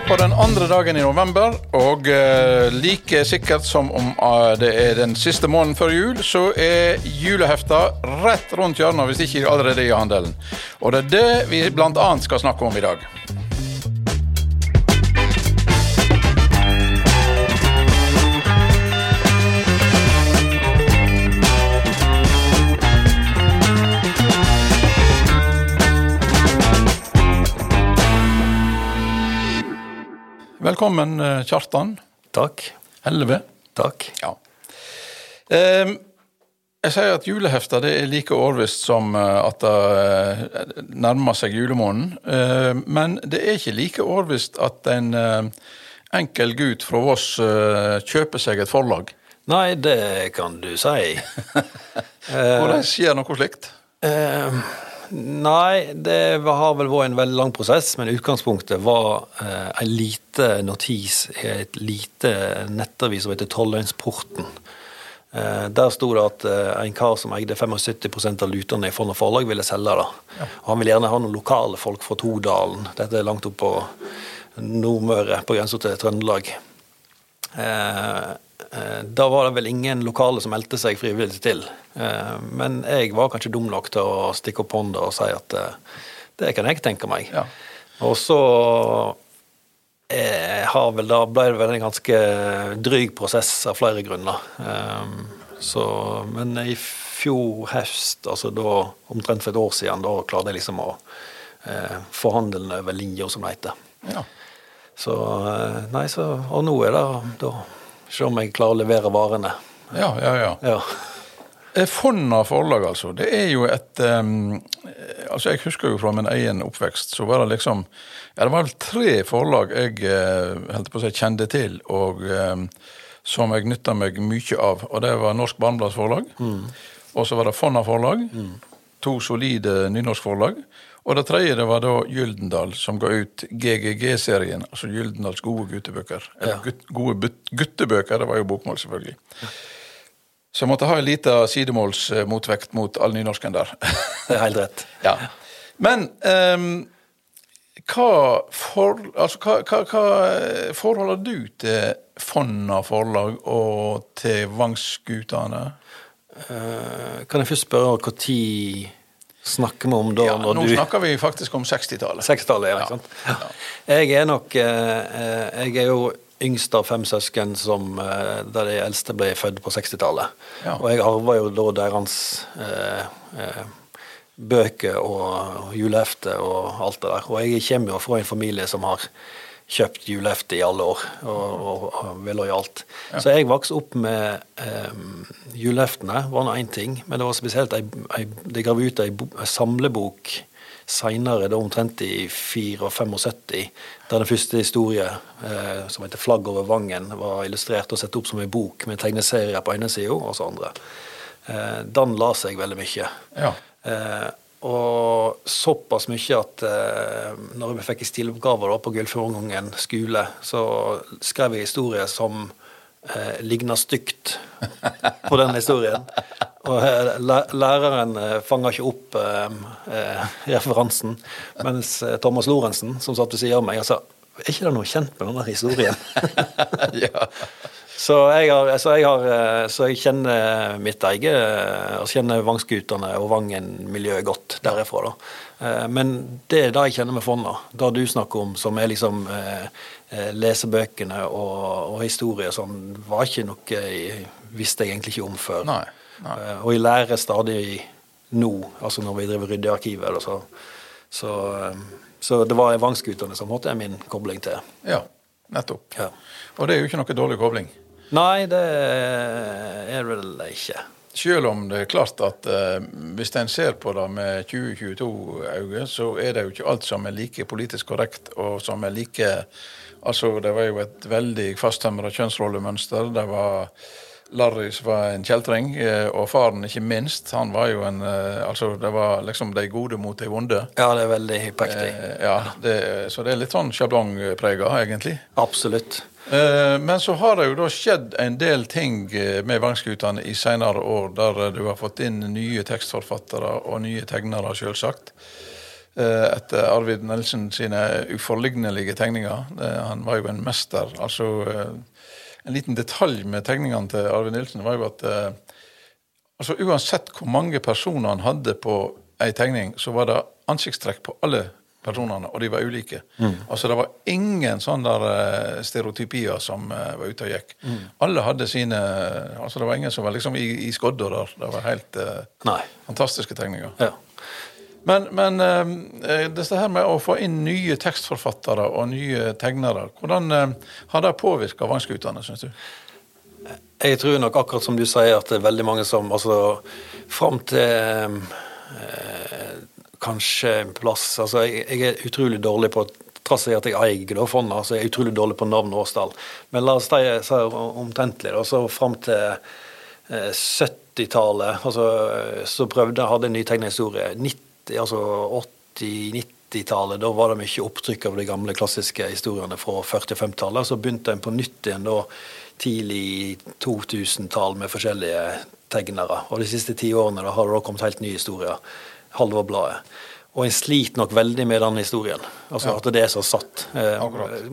er på den andre dagen i november, og eh, like sikkert som om eh, det er den siste måneden før jul, så er julehefta rett rundt hjørnet, hvis ikke allerede i handelen. Og det er det vi bl.a. skal snakke om i dag. Velkommen, eh, Kjartan. Takk. Elleve. Takk. Ja. Jeg sier at julehefta det er like årvisst som eh, at det eh, nærmer seg julemåneden. Men det er ikke like årvisst at en enkel gutt fra Voss kjøper seg et forlag. Nei, det kan du si. Hvordan skjer noe slikt? Eh, nei, det har vel vært en veldig lang prosess, men utgangspunktet var eh, en lite notis i et lite nettavis som heter Tolløynsporten. Eh, der sto det at eh, en kar som eide 75% av lutene i Fond og Forlag, ville selge det. Og han ville gjerne ha noen lokale folk fra Todalen. Dette er langt opp på Nordmøre, på grensa til Trøndelag. Eh, eh, da var det vel ingen lokale som meldte seg frivillig til. Eh, men jeg var kanskje dum nok til å stikke opp hånda og si at eh, det kan jeg tenke meg. Ja. Og så eh, har vel da ble det vel en ganske dryg prosess av flere grunner. Eh, så, men i fjor høst, altså da omtrent for et år siden, da klarte jeg liksom å eh, få handelen over linja, som det heter. Ja. Så eh, nei, så Og nå er det da Se om jeg klarer å levere varene. ja, ja, ja. Ja. Eh, Fonna forlag, altså. Det er jo et um, altså Jeg husker jo fra min egen oppvekst, så var det liksom ja, Det var vel tre forlag jeg uh, holdt på å si kjente til, og um, som jeg nytta meg mye av. Og det var Norsk Barnebladsforlag. Og så var det Fonna forlag. To solide nynorskforlag. Og det tredje det var da Gyldendal, som ga ut GGG-serien. Altså Gyldendals gode guttebøker. Eller Ja. gut, gode guttebøker, det var jo bokmål, selvfølgelig. Så jeg måtte ha en liten sidemålsmotvekt mot all nynorsken der. Det er helt rett. ja. Men um, hva, for, altså, hva, hva, hva forholder du til Fonna forlag og til Vangsgutane? Uh, kan jeg først spørre når snakker vi om da? Ja, nå du... snakker vi faktisk om 60-tallet. 60-tallet, ja. ikke sant? Jeg er nok eh, eh, Jeg er jo yngst av fem søsken som, eh, der de eldste ble født på 60-tallet. Ja. Og jeg arva jo da deres eh, eh, bøker og julehefte og alt det der. Og jeg kommer jo fra en familie som har kjøpt julehefte i alle år, og, og, og er lojalt. Så jeg vokste opp med um, juleheftene, var nå én ting, men det var spesielt ei, ei, De gav ut ei, ei samlebok seinere, omtrent i 74, der den første historien, eh, som heter 'Flagg over Vangen', var illustrert og satt opp som en bok med tegneserier på ene sida og så andre. Eh, den la seg veldig mye. Ja. Eh, og såpass mye at eh, når vi fikk stiloppgaver da, på Gullfjordungen skole, så skrev jeg historier som eh, ligna stygt på den historien. Og eh, læreren eh, fanga ikke opp eh, eh, referansen, mens eh, Thomas Lorentzen, som satt ved siden av meg, sa er ikke det noe kjent med denne historien? Så jeg, har, så, jeg har, eh, så jeg kjenner mitt eget og kjenner Vangskutene og Vangen-miljøet godt derifra. da. Eh, Men det er det jeg kjenner med Fonna, det du snakker om, som er liksom eh, eh, lesebøkene og, og historie og sånn, var ikke noe jeg visste jeg egentlig ikke om før. Nei. nei. Eh, Og jeg lærer stadig nå, altså når vi driver rydder arkivet. eller Så, så, eh, så det var Vangskutene som måtte er min kobling til. Ja, nettopp. Ja. Og det er jo ikke noe dårlig kobling. Nei, det er det vel ikke. Selv om det er klart at eh, hvis en ser på det med 2022-øyne, så er det jo ikke alt som er like politisk korrekt, og som er like Altså, det var jo et veldig fasttømra kjønnsrollemønster. Det var Larry som var en kjeltring, eh, og faren ikke minst. Han var jo en eh, Altså, det var liksom de gode mot de vonde. Ja, det er veldig hyperaktig. Eh, ja, det, så det er litt sånn sjablongprega, egentlig. Absolutt. Eh, Men så har det jo da skjedd en del ting eh, med Vangskutene i senere år, der eh, du har fått inn nye tekstforfattere og nye tegnere, selvsagt. eh, etter Arvid Nelson sine uforlignelige tegninger. Han var jo en mester. Altså, en liten detalj med tegningene til Arvid Nilsen var jo at altså uansett hvor mange personer han hadde på ei tegning, så var det ansiktstrekk på alle personene, og de var ulike. Altså Det var ingen sånne der eh, stereotypier som eh, var ute og gikk. Alle hadde sine altså Det var ingen som var liksom i, i skodda der. Det var helt eh, fantastiske tegninger. Ja. Men, men eh, eh, dette her med å få inn nye tekstforfattere og nye tegnere, hvordan eh, har det påvirka Vannskutene, syns du? Jeg tror nok akkurat som du sier, at det er veldig mange som altså Fram til kanskje en plass Altså, jeg, jeg er utrolig dårlig på Trass i at jeg eier fondet, så jeg er utrolig dårlig på navn og årstall. Men la oss si omtrentlig, da, så fram til eh, 70-tallet altså, så prøvde jeg hadde en nytegnehistorie. 90, altså 80-90-tallet, da var det mye opptrykk av de gamle klassiske historiene fra 40- og 50-tallet. Så begynte en på nytt igjen da tidlig 2000-tall med forskjellige tegnere. Og de siste ti årene da har det da kommet helt nye historier. Halvorbladet. Og en sliter nok veldig med den historien. Altså At det er så satt. Eh,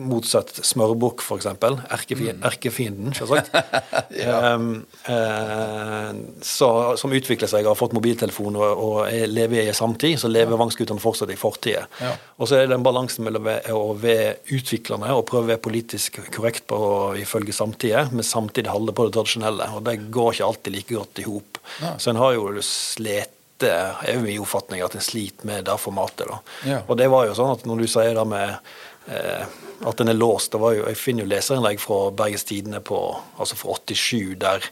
motsatt smørbukk, f.eks. Erkefienden, erkefienden selvsagt. Em, eh, så, som utvikler seg, har fått mobiltelefon og, og er, lever i samtid, så lever Vangskutene fortsatt i fortida. Ja. Og så er det den balansen mellom å være utviklende og prøve å være politisk korrekt på ifølge samtida, men samtidig holde på det tradisjonelle. Og det går ikke alltid like godt i hop. Så en har jo slet det er min oppfatning at en sliter med det formatet. Ja. Og det var jo sånn at når du sier det med eh, at den er låst det var jo, Jeg finner jo leserinnlegg fra Bergens Tidende på, altså fra 87 der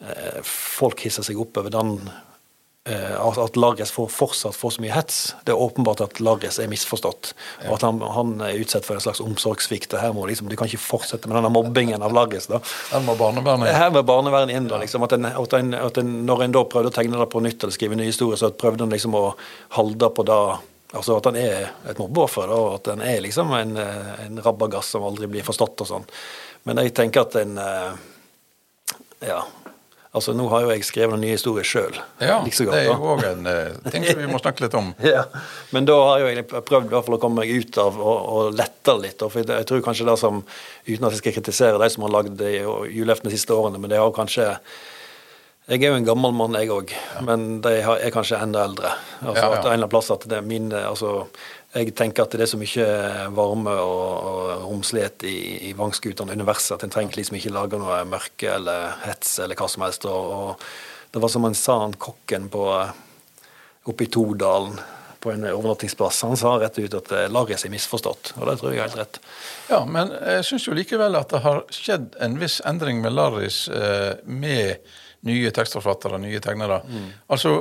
eh, folk hisser seg opp over den at, at Larris får, fortsatt får så mye hets. Det er åpenbart at Larges er misforstått, og at han, han er utsatt for en slags omsorgssvikt. her må liksom, Du kan ikke fortsette med denne mobbingen av Larges da. Her må barnevernet Her må barnevernet inn, da, liksom, at en, at en, at en, Når en da prøvde å tegne det på nytt eller skrive nye historier, så prøvde en liksom å holde på det Altså at han er et mobbeoffer, og at han er liksom en, eh, en rabagass som aldri blir forstått og sånn. Men jeg tenker at en eh, Ja. Altså, nå har jo jeg skrevet en ny historie sjøl. Ja, like det er jo òg en uh, ting som vi må snakke litt om. Ja, men da har jeg prøvd i hvert fall å komme meg ut av og, og lette litt. Og For jeg tror kanskje det som, uten at jeg skal kritisere de som har lagd julaften de siste årene, men det har kanskje Jeg er jo en gammel mann, jeg òg, men de er kanskje enda eldre. Altså Ja, ja. at en eller annen plass at det er min altså, Jeg tenker at det er så mye varme og, og romslighet i, i Vangskutene universet at en trenger liksom ikke lage noe mørke eller hets eller hva som helst. Og, og det var som han sa, han kokken på oppe i Todalen på en overnattingsplass. Han sa rett ut at eh, Larris er misforstått, og det tror jeg er helt rett. Ja, men jeg syns jo likevel at det har skjedd en viss endring med Larris eh, med nye tekstforfattere, nye tegnere. Altså,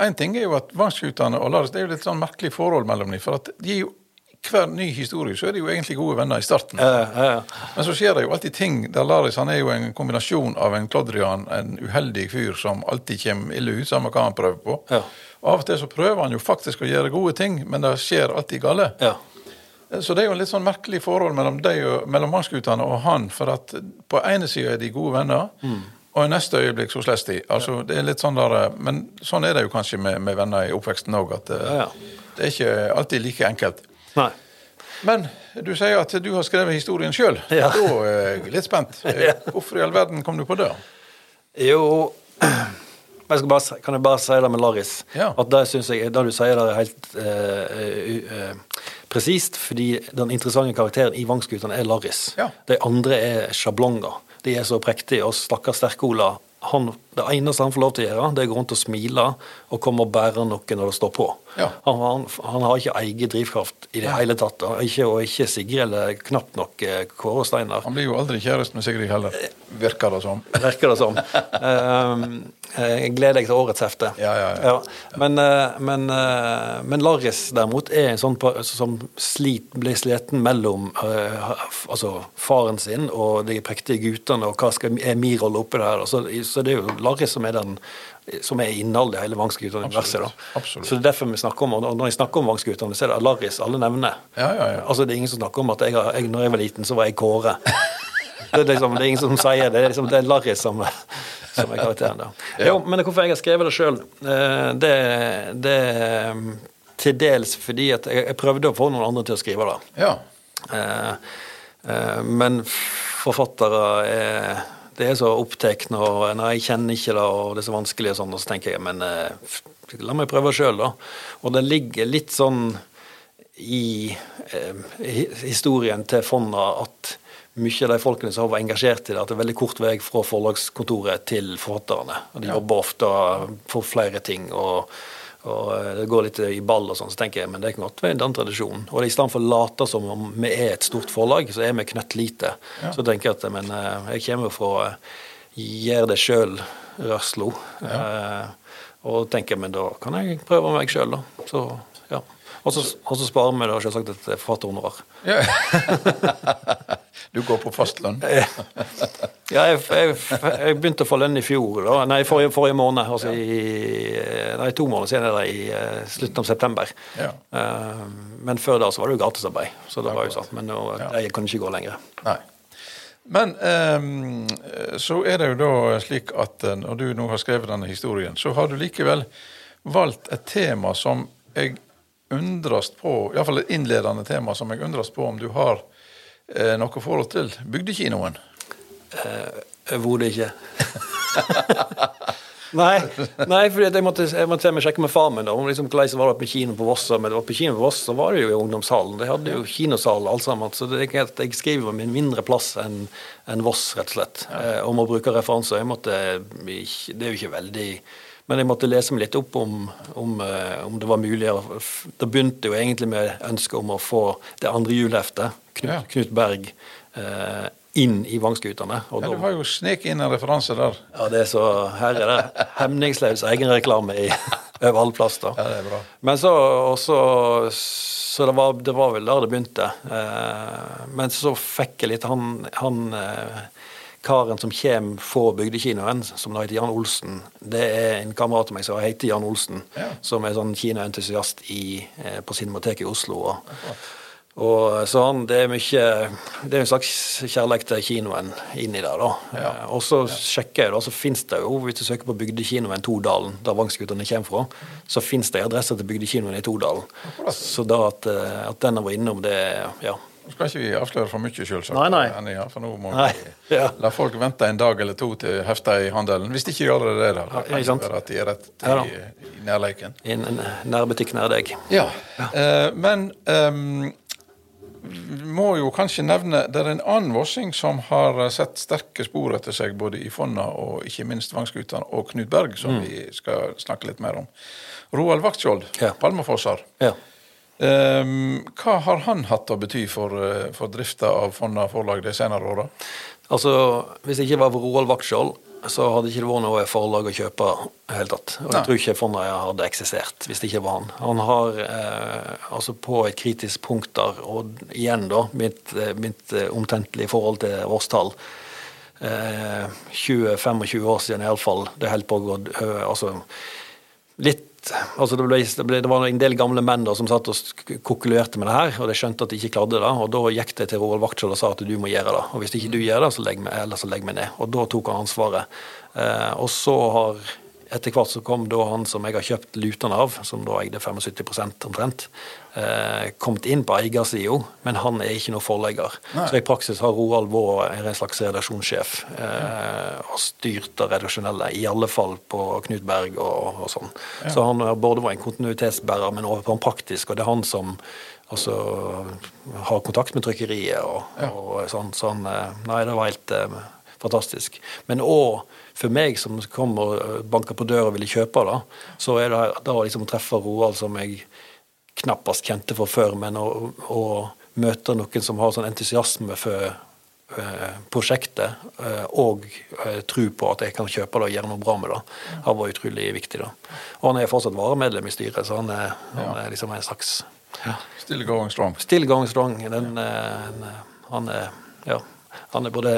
Én ting er jo at Vangskutene og Lars, det er jo litt sånn merkelig forhold mellom dem. For at de er jo hver ny historie så er de jo egentlig gode venner i starten. Eh, eh, Men så skjer det jo alltid ting der Laris han er jo en kombinasjon av en klodrian, en uheldig fyr som alltid kommer ille ut, samme hva han prøver på. Ja. Og Av og til så prøver han jo faktisk å gjøre gode ting, men det skjer alltid gale. ja. Så det er jo en litt sånn merkelig forhold mellom og, mellom mannskutene og han. For at på ene sida er de gode venner, og i neste øyeblikk så slåss de. Altså, det er litt sånn der, eh, Men sånn er det jo kanskje med, med venner i oppveksten òg, at eh, Ja, ja. det er ikke alltid like enkelt. Nei. Men du sier at du har skrevet historien sjøl. Ja. Da er jeg litt spent. Hvorfor i all verden kom du på det? Jo jeg bare, Kan jeg bare si det med Laris? Ja. At Det jeg, det du sier der er helt uh, uh, uh, presist, fordi den interessante karakteren i Vangskutene er Laris. Ja. De andre er sjablonger. De er så prektige, og stakkars Sterke-Ola han, Det eneste han får lov til å gjøre, det er å gå rundt og smile og komme og bære noe når det står på. Ja. Han, han, han har ikke egen drivkraft i det hele tatt. Ikke, og ikke Sigrid eller knapt nok eh, Kåre Steinar. Han blir jo aldri kjæreste med Sigrid heller, virker det som. Virker det som. Ehm, jeg gleder deg til årets hefte. Ja, ja, ja. Men, eh, men, eh, men Larris derimot er en sånn som slit, blir sliten mellom eh, altså faren sin og de prektige guttene, og hva skal, er min rolle oppi det her. Så, så det er jo Larris som er den som er innholdet i hele Vangsgutane-universet. Så det er derfor vi snakker om, og når jeg snakker om Vangsgutane, så er det Alaris alle nevner. Ja, ja, ja. Altså Det er ingen som snakker om at jeg, jeg, når jeg var liten, så var jeg Kåre. Det er, liksom, det er ingen som sier det. Det er, liksom, det er Larris som, som er karakteren. da. Jo, men hvorfor jeg har skrevet det sjøl, det, det til dels fordi at jeg, jeg prøvde å få noen andre til å skrive det. Ja. Eh, eh, men forfattere er det er så opptatt og nei, jeg kjenner ikke det, og det er så vanskelig og sånn, og så tenker jeg men eh, la meg prøve sjøl, da. Og det ligger litt sånn i eh, historien til fonda at mye av de folkene som har vært engasjert i det, at det er veldig kort vei fra forlagskontoret til forfatterne. Og de jobber ofte for flere ting. og og eh, det går litt i ball og sånn, så tenker jeg men det kan godt være den tradisjonen. tradisjon. Og i stedet for å late som om vi er et stort forlag, så er vi knøttlite. Ja. Så tenker jeg at men eh, jeg kommer fra eh, gjør det sjøl-rørslo. Ja. Eh, og tenker men da kan jeg prøve meg sjøl, da. Så. Og så sparer vi da selvsagt et forfatterhonorar. Ja. du går på fastlønn? ja, jeg, jeg, jeg, begynte å få lønn i fjor. Da. Nei, forrige, forrige måned. Altså ja. i, nei, to måneder siden er det i uh, slutten av september. Ja. Men før da så var det jo gratisarbeid. Så det var jo sånn. Men nå, jeg kan ikke gå lenger. Nei. Men um, så er det jo da slik at når du nå har skrevet denne historien, så har du likevel valgt et tema som jeg undres på, iallfall et innledende tema som jeg undres på om du har eh, noe forhold til bygdekinoen? Eh, Overhodet ikke. nei, nei for jeg måtte, jeg måtte sjekke med far min om liksom, hvordan var det på kino på Voss. Men det var på kino på Voss, så var det jo i ungdomshallen. De hadde jo kinosal alt sammen. Så det er at jeg skriver min mindre plass enn en Voss, rett og slett. Ja. Eh, om å bruke referanser. Jeg måtte, det er jo ikke veldig men jeg måtte lese meg litt opp om, om, eh, om det var mulig. Det begynte jo egentlig med ønsket om å få det andre juleheftet, Knut, ja. Knut Berg, eh, inn i Vangskutene. Ja, du har jo sneket inn en referanse der. Ja, det er så Her er det hemningsløs egenreklame i over alle da. Ja, det er bra. Men så også, Så det var, det var vel der det begynte. Eh, men så fikk jeg litt Han, han eh, karen som kommer fra bygdekinoen, som heter Jan Olsen, det er en kamerat av meg som heter Jan Olsen, ja. som er sånn kinoentusiast eh, på Cinemateket i Oslo. Og, og, så han, det er mye Det er en slags kjærlighet til kinoen inni der, da. Ja. Eh, og så sjekker jeg, da, så fins det jo, hvis du søker på bygdekinoen Todalen, der Vangsgutane kommer fra, så fins det adresser til bygdekinoen i Todalen. Så da at, eh, at den har vært innom, det ja nå skal ikke vi avsløre for mye, selvsagt. Nei, nei. for nå må nei. vi ja. la folk vente en dag eller to til hefta i handelen. Hvis de ikke gjør det der, Det kan det være at de er rett til, ja, i, i nærleiken. I en nærbutikk nær deg. Ja, ja. Eh, men um, må jo kanskje nevne det er en annen vossing som har sett sterke spor etter seg både i Fonna og ikke minst Vangskutene og Knut Berg, som mm. vi skal snakke litt mer om. Roald Vaktskjold, ja. Palmafossar. Ja. Um, hva har han hatt å bety for, eh, for drifta av Fonna forlag de senere åra? Altså, hvis det ikke var for Roald Vaktskjold, så hadde det ikke vært noe forlag å kjøpe i hele tatt. Og jeg Nei. tror ikke Fonna hadde eksistert hvis det ikke var han. Han har eh, altså på et kritisk punkt der, og igjen da, mitt, eh, mitt omtentlige forhold til årstall, eh, 20-25 år siden iallfall, det holdt på å gå altså, litt altså det, ble, det, ble, det, var en del gamle menn da, som satt og kokkulerte med det her, og de skjønte at de ikke klarte det. og Da gikk de til Roald Vaktskjold og sa at du må gjøre det. og Hvis ikke du gjør det, så legg meg, eller så legg meg ned. Og Da tok han ansvaret. Eh, og så har etter hvert så kom da han som jeg har kjøpt lutene av, som da eide 75% omtrent, eh, kommet inn på eiersida, men han er ikke noen forlegger. Nei. Så i praksis har Roald vært en slags redaksjonssjef eh, og styrt det redaksjonelle, i alle fall på Knut Berg og, og sånn. Ja. Så han har både vært en kontinuitetsbærer, men også på en praktisk, og det er han som altså, har kontakt med trykkeriet og, ja. og sånn. sånn. Nei, det var helt eh, fantastisk. Men òg for meg som kom og eh, banka på døra og ville kjøpe da, så er det da liksom å treffe Roald som jeg knappast kjente fra før, men å, å møte noen som har sånn entusiasme for eh, prosjektet eh, og tro på at jeg kan kjøpe det og gjøre noe bra med det, har vært utrolig viktig. da. Og han er fortsatt varamedlem i styret, så han er, han er liksom en slags ja. Still going strong. Still going strong. Den, den, han er ja, han er både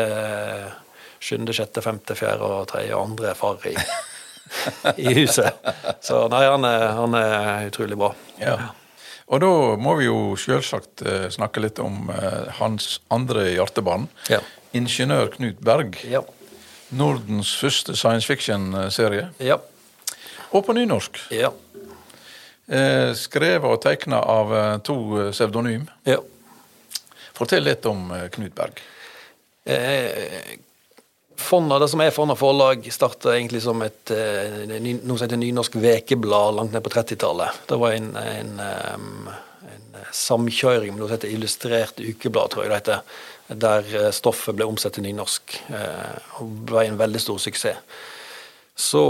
sjuende, sjette, femte, fjerde og tredje og andre far i, i huset. Så nei, han er, han er utrolig bra. Ja. Og da må vi jo selvsagt uh, snakke litt om uh, hans andre hjertebarn. Ja. Ingeniør Knut Berg. Ja. Nordens første science fiction-serie. Ja. Og på nynorsk. Ja. Eh, skrevet og tegna av eh, to eh, pseudonym. Ja. Fortell litt om eh, Knut Berg. Eh, Fonna, det som er Fonna forlag, starta egentlig som et eh, noe som heter Nynorsk Vekeblad langt ned på 30-tallet. Det var en, en, en samkjøring med noe som heter Illustrert ukeblad, tror jeg det heter. Der eh, stoffet ble omsatt til nynorsk, eh, og ble en veldig stor suksess. Så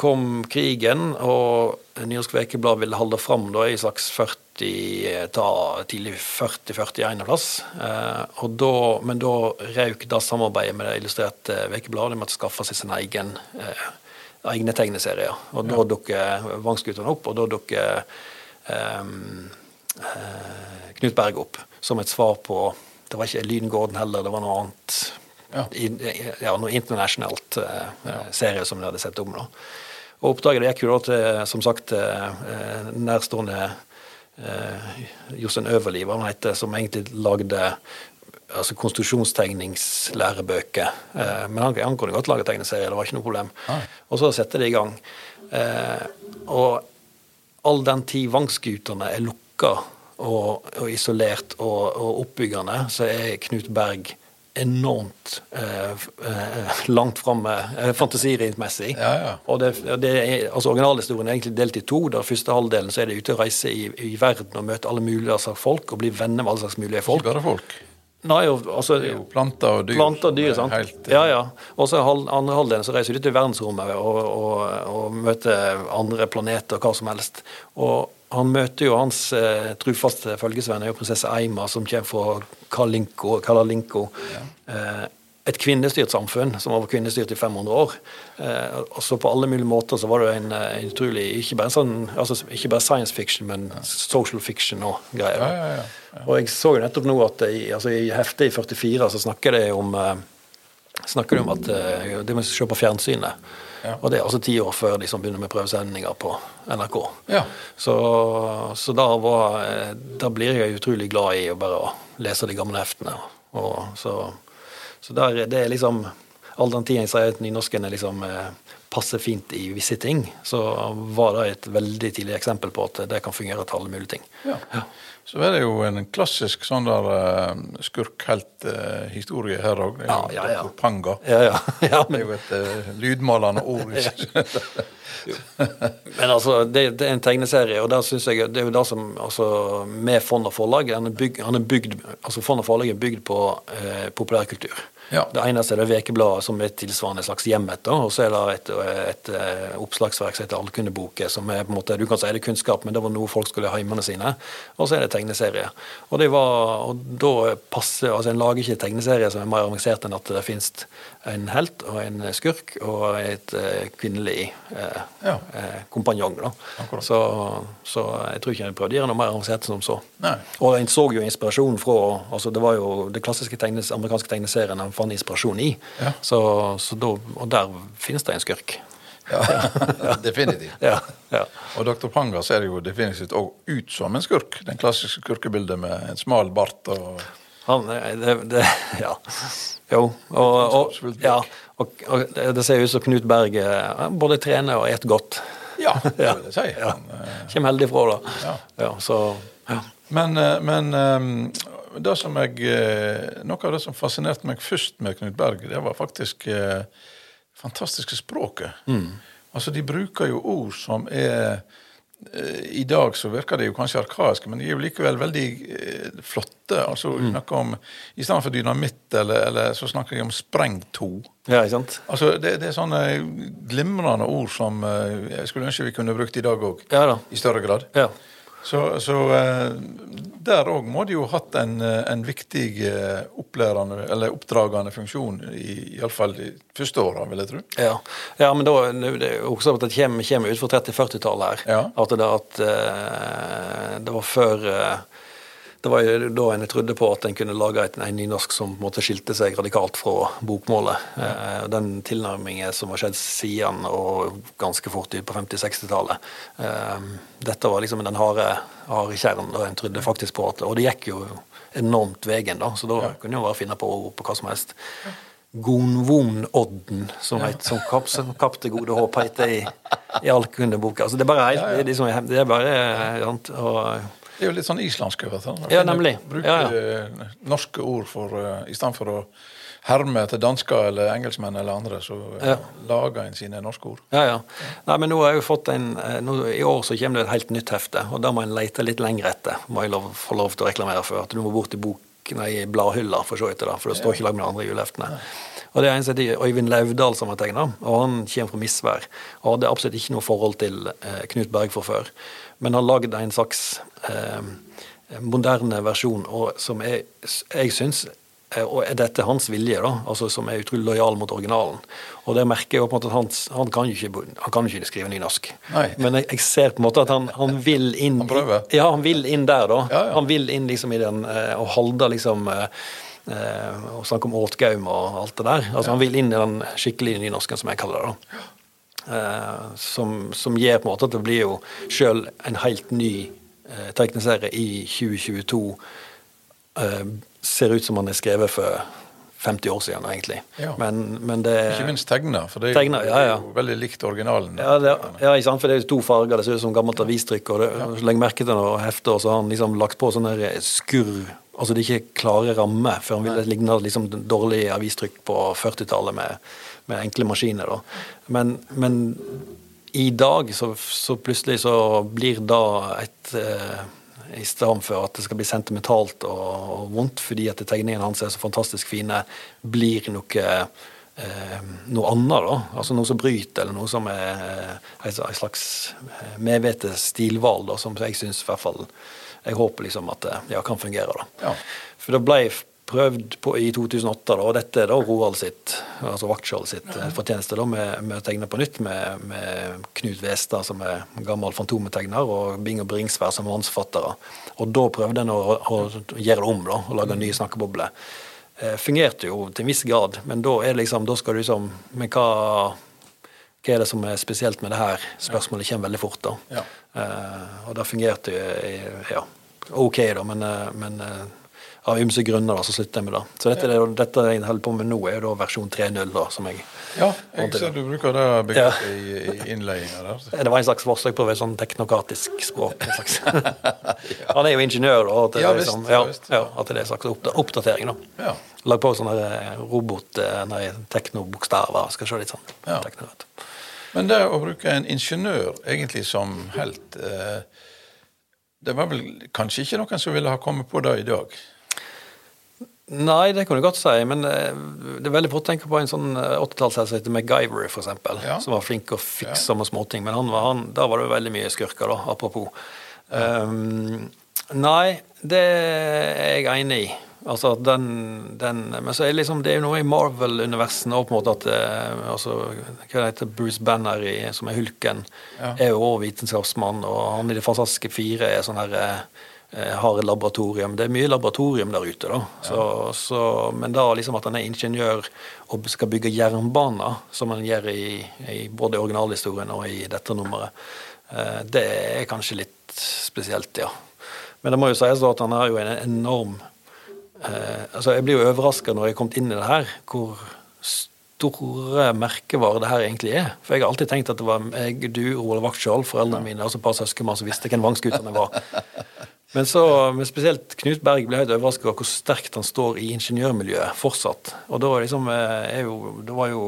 kom krigen, og Nynorsk Vekeblad ville holde fram i slags 40, ta tidlig 40-41 en plass. Eh, og da, men da røk det samarbeidet med det illustrerte Vekebladet. De måtte skaffe seg sin egen eh, egne tegneserier. Og da dukker Vangskutene opp, og da dukker eh, eh, Knut Berg opp som et svar på Det var ikke Lyngården heller, det var noe annet. Ja. I, ja, noe internasjonalt eh, serie som de hadde sett om. da. Og oppdraget gikk jo da til, som sagt, eh, nærstående eh, Jostein Øverli, hva han heter, som egentlig lagde altså konstruksjonstegningslærebøker. Eh, men han, han kunne godt lage tegneserier, det var ikke noe problem. Nei. Og så sette det i gang. Eh, og all den tid Vangskutene er lukka og, og isolert og, og oppbyggende, så er Knut Berg enormt eh, eh, langt framme eh, fantasirintmessig. Ja, ja. Og det, det er, altså Originalhistorien er egentlig delt i to. Der første halvdelen så er det ute og reise i, i verden og møte alle mulige slags folk og bli venner med alle slags mulige folk. Ikke bare folk. Nei, og, altså, jo planter og dyr. Planter og dyr, sant. Helt, ja, ja. Og så andre halvdelen så reiser du til verdensrommet og, og, og møter andre planeter og hva som helst. Og han møter jo hans eh, trufaste følgesvenn, er jo prinsesse Eima, som kommer fra Kalinko. Kalalinko. Eh, et kvinnestyrt samfunn som har vært kvinnestyrt i 500 år. Eh, og så på alle mulige måter så var det en, eh, en utrolig Ikke bare, sånn, altså, ikke bare science fiction, men social fiction og greier. Ja, ja, ja. Og jeg så jo nettopp nå at i, altså i heftet i 44 så snakker det om eh, snakker de om at eh, det må se på fjernsynet. Ja. Og det er altså ti år før de som begynner med prøvesendinger på NRK. Ja. Så, så da, var, eh, da blir jeg utrolig glad i å bare lese de gamle heftene. Og så, så der, det er liksom All den tiden jeg sier at nynorsken er liksom eh, passer fint i visse ting, så var det et veldig tidlig eksempel på at det kan fungere til alle mulige ting. Ja. Så er det jo en klassisk sånn der uh, skurkhelt-historie her òg. Ja, ja, ja. Panga. Ja, ja. ja Det er jo et uh, lydmalende ord. Men altså, det, det er en tegneserie, og der synes jeg, det er jo det som altså, Med Fond og forlag han er bygd, han er bygd, altså Fond og forlag er bygd på eh, populærkultur. Ja. Det eneste er det Vekebladet, som er tilsvarende slags hjemmet. Og så er det et, et, eh, oppslagsverk som heter Allkundeboken, som er på en måte, du kan si det er kunnskap, men det var noe folk skulle ha hjemmene sine. Og så er det tegneserie. Og, det var, og da passer, altså En lager ikke tegneserie som er mer avansert enn at det finnes en helt og en skurk og et eh, kvinnelig eh, Ja. eh, kompanjong. Så, så jeg tror ikke jeg prøvde å gjøre noe mer avansert som så. Nei. Og en så jo inspirasjon fra altså Det var jo det klassiske tegnes, amerikanske tegneserien han fant inspirasjon i. Ja. Så, så da, og der finnes det en skurk. Ja, definitivt. Ja, ja. Og Dr. Panga ser jo definitivt òg ut som en skurk. Den klassiske skurkebildet med en smal bart og Han, det, det, ja. Jo. Og, og, ja, og, og det ser ut som Knut Berg eh, både trener og et godt. Ja, det vil jeg si. Ja. Eh, Kommer heldig fra det. Ja. Ja, så, ja. Men, eh, men det som jeg, noe av det som fascinerte meg først med Knut Berg, det var faktisk det fantastiske språket. Altså, de bruker jo ord som er I dag så virker de jo kanskje arkaiske, men de er jo likevel veldig eh, flotte. Altså, mm. om, I stedet for dynamitt, eller, eller så snakker de om sprengto. ja, ikke sant? Altså, det, det er sånne glimrende ord som eh, jeg skulle ønske vi kunne brukt i dag òg. Ja da. I større grad. Ja. Så, så eh, der òg må de jo ha hatt en, eh, en viktig eh, opplærende, eller oppdragende funksjon, i- iallfall de første åra, vil jeg tro. Ja, ja men da, det er også at det kommer, kommer ut fra 30-40-tallet her. Ja. At, det, at det var før Det var jo da en trodde på at en kunne lage et, en nynorsk som på en måte skilte seg radikalt fra bokmålet. Eh, den tilnærmingen som har skjedd siden, og ganske fort ut på 50-60-tallet eh, Dette var liksom den harde, harde kjernen, og en trodde faktisk på at Og det gikk jo enormt veien, da, så da kunne en bare finne på ord på hva som helst. Gonvon-odden, som, het- som Kapp, som kapte gode håp heter i i Alkundeboka. Altså, det er bare helt, Ja, ja. Det, er liksom, det er bare sant? Og, Det er jo litt sånn islandsk over det. Ja, nemlig. Bruke Ja, ja. norske ord for uh, I stedet for å herme til dansker eller engelskmenn eller andre, så uh, Ja. lager en sine norske ord. ja, ja. Nei, men nå har jeg jo fått en eh, nå, I år så kommer det et helt nytt hefte, og da må en lete litt lenger etter. Må jeg lov, få lov til å reklamere for. At du må bort i bok, nei, bladhylla for å se etter da, for det står ikke lag med de andre juleheftene. Og det er en som heter Øyvind Lauvdal som har tegna, og han kommer fra Misvær. Og hadde absolutt ikke noe forhold til eh, Knut Berg fra før. Men har lagd en slags eh, moderne versjon og som jeg, jeg syns eh, og er dette hans vilje, da, altså som er utrolig lojal mot originalen. Og det merker jeg på en måte at han, han, kan, jo ikke, han kan jo ikke skrive nynorsk. Nei. Men jeg, jeg ser på en måte at han, han vil inn Han prøver. Ja, han vil inn der, da. Ja, ja. Han vil inn liksom i den eh, og holde liksom eh, Og snakke om åtgaum og alt det der. Altså Han vil inn i den skikkelige nynorsken, som jeg kaller det. da. Eh, som, som gjør på en måte at det blir jo sjøl en helt ny eh, tegneserie i 2022 eh, ser ut som han er skrevet for 50 år siden, egentlig. Ja. Men, men det Ikke minst tegna, for det er, tegner, ja, ja. jo veldig likt originalen. ja, det, ja, ikke sant? for det er jo to farger. Det ser ut som gammelt avistrykk. og det, Legg merke til noe hefter, så har han liksom lagt på sånn skurr Altså det er ikke klare rammer, for han vil ligne liksom dårlig avistrykk på 40-tallet med, med enkle maskiner. Men, men i dag så, så plutselig så blir da et eh, i stedet for at det skal bli sentimentalt og, og vondt fordi at tegningene hans er så fantastisk fine, blir noe eh, noe annet, da. Altså noe som bryter, eller noe som er et en en slags eh, medvetet stilvalg, da, som jeg syns i hvert fall Jeg håper liksom at det ja, kan fungere, da. Ja. For det ble prøvd på i 2008, da, og dette er da Roald sitt, altså Vaktskjold sitt ja. fortjeneste, da, med, med å tegne på nytt med, med Knut Westad, som er gammel fantometegner, og Bingo Bringsvær som mannsforfattere. Og da prøvde en å, å gjøre det om, da, og lage nye snakkebobler. Eh, fungerte jo til en viss grad, men da er det liksom, da skal du liksom Men hva, hva er det som er spesielt med det her? Spørsmålet kommer veldig fort, da. Ja. Eh, og det fungerte jo ja, ok, da, men, eh, men eh, av ymse grunner da, så slutter jeg med det. Så dette, jo- dette jeg holder på med nå, er jo da versjon 3.0, da, som jeg Ja, jeg ser du bruker det Ja. i, i innledninga der. Det var en slags forsøk på et sånn teknokratisk språk. En slags. Han er jo ingeniør, da. At det, Ja, er visst, liksom, ja, ja, ja, at det er en slags oppdatering, da. Ja. Lag på sånne robot, nei, teknobokstaver. Skal se litt sånn. Ja. teknokraт. Men det å bruke en ingeniør egentlig som helt eh, Det var vel kanskje ikke noen som ville ha kommet på det i dag? Nei, det kan du godt si, men eh, det er veldig fort å tenke på en sånn eh, 80-tallshelt som heter MacGyver, eksempel, Ja. som var flink å fikse med småting. Men han var, han, da var det veldig mye skurker, da, apropos. Um, nei, det er jeg enig i. Altså den, den Men så er liksom, det er jo noe i Marvel-universet òg, på en måte at eh, altså, Hva heter Bruce Banner, i, som er hulken, Ja. er jo også vitenskapsmann, og han i Det fantastiske fire er sånn her eh, har et laboratorium. Det er mye laboratorium der ute, da. Så, så, men da liksom at han er ingeniør og skal bygge jernbaner, som han gjør i, i både originalhistorien og i dette nummeret, eh, det er kanskje litt spesielt, ja. Men det må jo sies at han har jo en enorm eh, altså Jeg blir jo overraska når jeg er kommet inn i det her, hvor store merkevarer det her egentlig er. For jeg har alltid tenkt at det var jeg, du, Roald Vaktskjold, foreldrene mine og så et par søskenbarn som visste hvem Vangsgutane var. Men så, men spesielt Knut Berg ble helt overraska over hvor sterkt han står i ingeniørmiljøet fortsatt. Og da liksom, eh, er jo, det var jo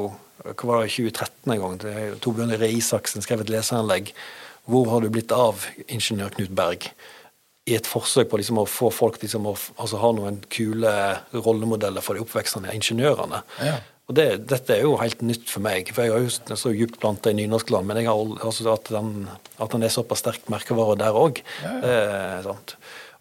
hva var det, 2013 en gang, Torbjørn Røe Isaksen skrev et leseranlegg. Hvor har du blitt av ingeniør Knut Berg? I et forsøk på liksom å få folk til liksom å altså ha noen kule rollemodeller for de oppvekstende ingeniørene. Ja. Og det, Dette er jo helt nytt for meg, for jeg har jo så djupt planta i nynorskland. Men jeg har, også altså at, den, at den er såpass sterk merkevare der òg, Ja, ja.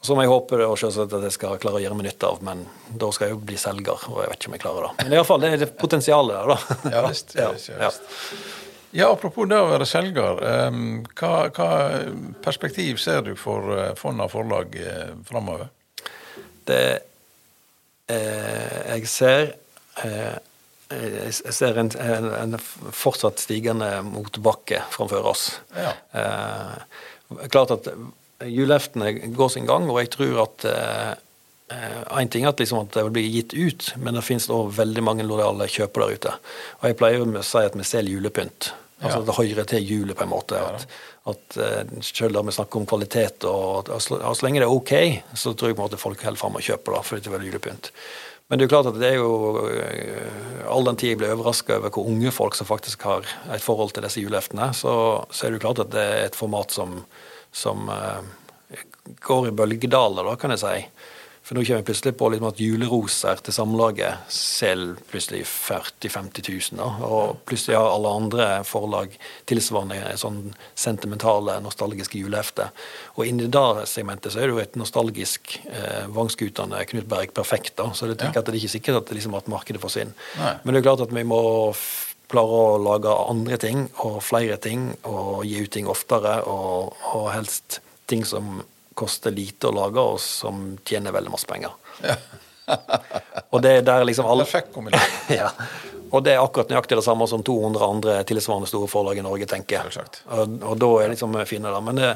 Så må jeg håper og selvsagt at jeg skal klare å gjøre meg nytte av, men da skal jeg jo bli selger, og jeg vet ikke om jeg klarer det. Men i hvert fall, det er det potensialet der, da. Ja visst. Ja, visst, ja, Apropos det å være selger. eh, hva, hva perspektiv ser du for eh, Fonna forlag eh, framover? Det eh, Jeg ser eh, jeg ser en, en, en fortsatt stigende motbakke framfor oss. Ja. Eh, klart at juleftene går sin gang, og jeg tror at eh, en ting er at, liksom at det vil bli gitt ut, men det finnes også veldig mange lojale kjøpere der ute. Og jeg pleier å si at vi selger julepynt. Altså Ja. det hører til hjulet, på en måte. At, at eh, selv om vi snakker om kvalitet, og, og så lenge det er ok, så tror jeg på en måte folk holder fram og kjøper det, fordi det er julepynt. Men det er jo klart at det er jo eh, All den tid jeg ble overraska over hvor unge folk som faktisk har et forhold til disse juleeftene så, så er det jo klart at det er et format som, som eh, går i bølgedaler, da, kan jeg si. For nå kommer vi plutselig på liksom at juleroser til Samlaget selger plutselig 40 000-50 000. Da. Og plutselig har alle andre forlag tilsvarende sånn sentimentale, nostalgiske julehefter. Og inni det segmentet så er det jo et nostalgisk eh, Vangskutane Knut Berg perfekt. da. Så jeg tenker at det er ikke sikkert at, det liksom, at markedet forsvinner. Nei. Men det er klart at vi må klare å lage andre ting og flere ting og gi ut ting oftere, og, og helst ting som koster lite å lage, og som tjener veldig masse penger. og det er der liksom alle ja. Og det er akkurat nøyaktig det samme som 200 andre tilsvarende store forlag i Norge tenker. Og, og da er liksom fine det. Men det,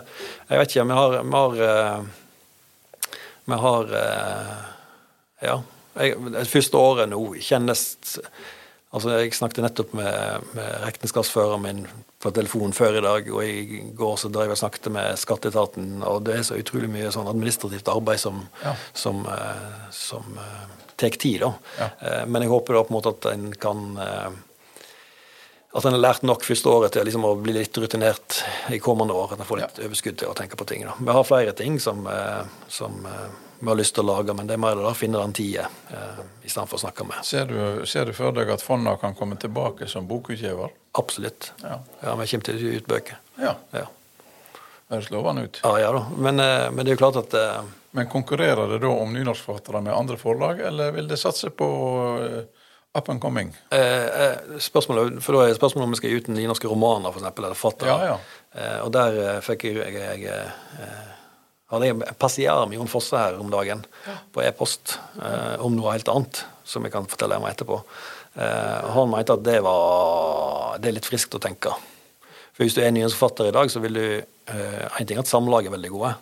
jeg vet ikke, vi har Vi har, eh, vi har eh, Ja. Jeg, det første året nå kjennes Altså, Jeg snakket nettopp med, med regnskapsføreren min på telefon før i dag, og i går så drev jeg snakket med skatteetaten, og det er så utrolig mye sånn administrativt arbeid som, Ja. som, eh, som eh, tar tid. da. Ja. Eh, Men jeg håper da på en måte at en kan at en har lært nok første året til liksom å bli litt rutinert i kommende år. At en får litt overskudd til å tenke på ting. Da. Vi har flere ting som, som vi har lyst til å lage, men det er mer det å finne den tida eh, istedenfor å snakke med. Ser du, ser du for deg at fondene kan komme tilbake som bokutgiver? Absolutt. Ja. Ja, vi kommer til å gi ut bøker. Ja, Ja. høres lovende ut. Ja, ja da. Men, eh, men det er jo klart at eh, Men konkurrerer det da om nynorskforfattere med andre forlag, eller vil det satse på eh, up and coming? eh, eh, spørsmålet, For da er spørsmålet om vi skal gi ut nynorske romaner, eksempel, eller forfattere. Ja, ja. Eh, og der eh, fikk jeg, jeg, jeg eh, hadde jeg passiar med Jon Fosse her om dagen på e-post eh, om noe helt annet, som jeg kan fortelle om etterpå. Eh, han mente at det var det er litt friskt å tenke. For hvis du er nyhetsforfatter i dag, så vil du eh, En ting er at samlag er veldig gode,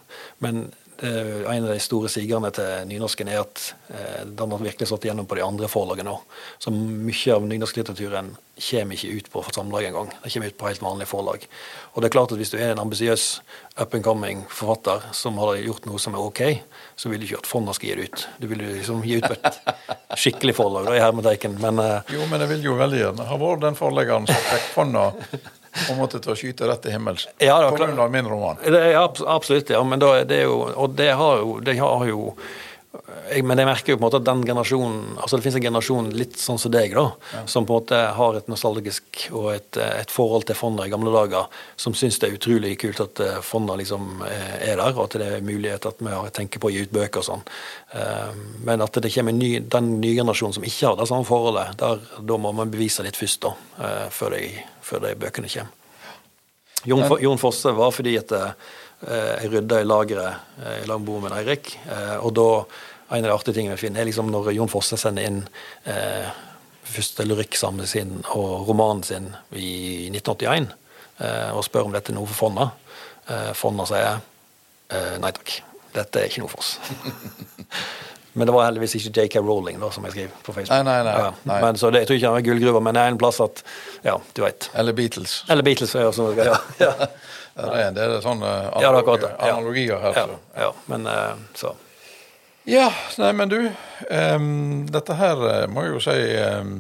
men en av de store sigerne til nynorsken er at eh, den har virkelig slått igjennom på de andre forlagene òg. Så mye av nynorsklitteraturen kommer ikke ut på samlag engang. Det kommer ut på helt vanlige forlag. Og det er klart at hvis du er en ambisiøs up and coming forfatter som har gjort noe som er ok, så vil du ikke at fondet skal gi det ut. Du vil liksom gi ut på et skikkelig forlag, da, i hermeteiken. Men eh, Jo, men jeg vil jo veldig gjerne ha vært den forleggeren som fikk Fonna og måtte å skyte rett til himmels Ja, det grunn av min roman. Det er absolutt, ja. Men da er det jo Og det har jo, det har jo jeg, Men jeg merker jo på en måte at den generasjonen Altså det finnes en generasjon litt sånn som deg, da. Som på en måte har et nostalgisk og et, et forhold til fondet i gamle dager. Som syns det er utrolig kult at eh, liksom eh, er der, og at det er mulighet at vi har tenker på å gi ut bøker og sånn. Eh, Men at det kommer ny, den nye generasjonen som ikke har det samme forholdet, der, da må man bevise litt først, da. Før de, før de bøkene kommer. Jon, Jon Fosse var fordi at eh, jeg rydda i lageret eh, i lag med Eirik. Eh, og da, en av de artige tingene vi finner, er liksom når Jon Fosse sender inn eh, første lyrikksamlingen sin og romanen sin i 1981 eh, og spør om dette er noe for Fonna. Eh, Fonna sier eh, nei takk, dette er ikke noe for oss. Men det var heldigvis ikke JK Rowling da, som jeg skrev på Facebook. Nei, nei, nei, Ja, nei. Men, så det, jeg tror ikke han er gullgruva, men det er en plass at Ja, du veit. Eller Beatles. Eller Beatles. Ja, Sånn, ja, ja. Ja, det er sånne det er det. Ja. analogier her. Så. ja, men eh, så Ja, nei, men du. um, dette her eh, må jeg jo si um,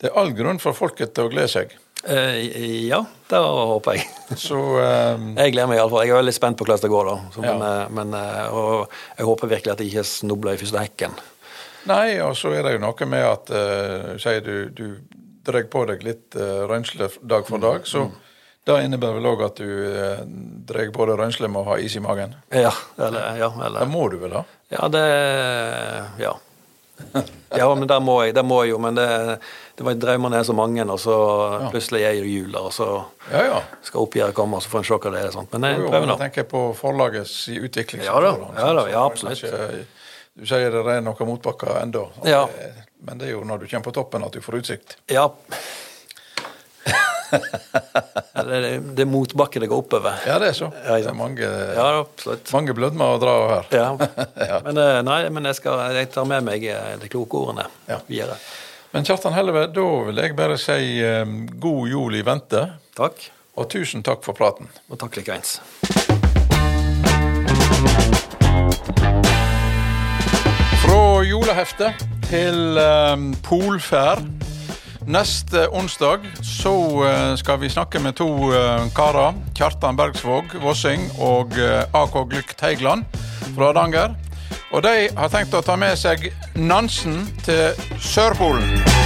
Det er all grunn for folket til å glede seg. Eh, Ja, det håper jeg. Så em, Jeg gleder meg iallfall. Jeg er veldig spent på hvordan det går, da. Så, men, Ja. men, men, eh, og jeg håper virkelig at jeg ikke snubler i første hekken. Nei, og så er det jo noe med at uh, sier du, du drar på deg litt uh, rønsle dag for dag, så det innebærer vel òg at du uh, drar på deg rønsle med å ha is i magen. Ja, eller, ja, Det må du vel ha? Ja, det Ja. Ja, men der må jeg, der må jeg jo. Men det, det var drømmene er så mange, og så plutselig er det jul, og så Ja ja. skal oppgjøret komme, og så får en se hva det er. Sånt. Men jeg prøver prøver jeg nå. tenker på forlagets utvikling. Ja da, ja da, ja, absolutt. kanskje- Du sier det er noen motbakker ennå, Ja. men det er jo når du kommer på toppen at du får utsikt. Ja. Det, er- det er motbakke det går oppover. Ja, det er så. Ja, det er mange, Ja, absolutt. mange blødmer å dra her. Ja. Men, eh, nei, men jeg, skal, jeg tar med meg eh, de kloke ordene Ja. videre. Men Kjartan Helleve, da vil jeg bare si eh, god jul i vente. Takk. Og tusen takk for praten. Og takk likeens. Fra juleheftet til um, polferd. Neste onsdag så uh, skal vi snakke med to uh, karer. Kjartan Bergsvåg Vossing og uh, AK Glykk Teigland fra Hardanger. Og de har tenkt å ta med seg Nansen til Sørpolen.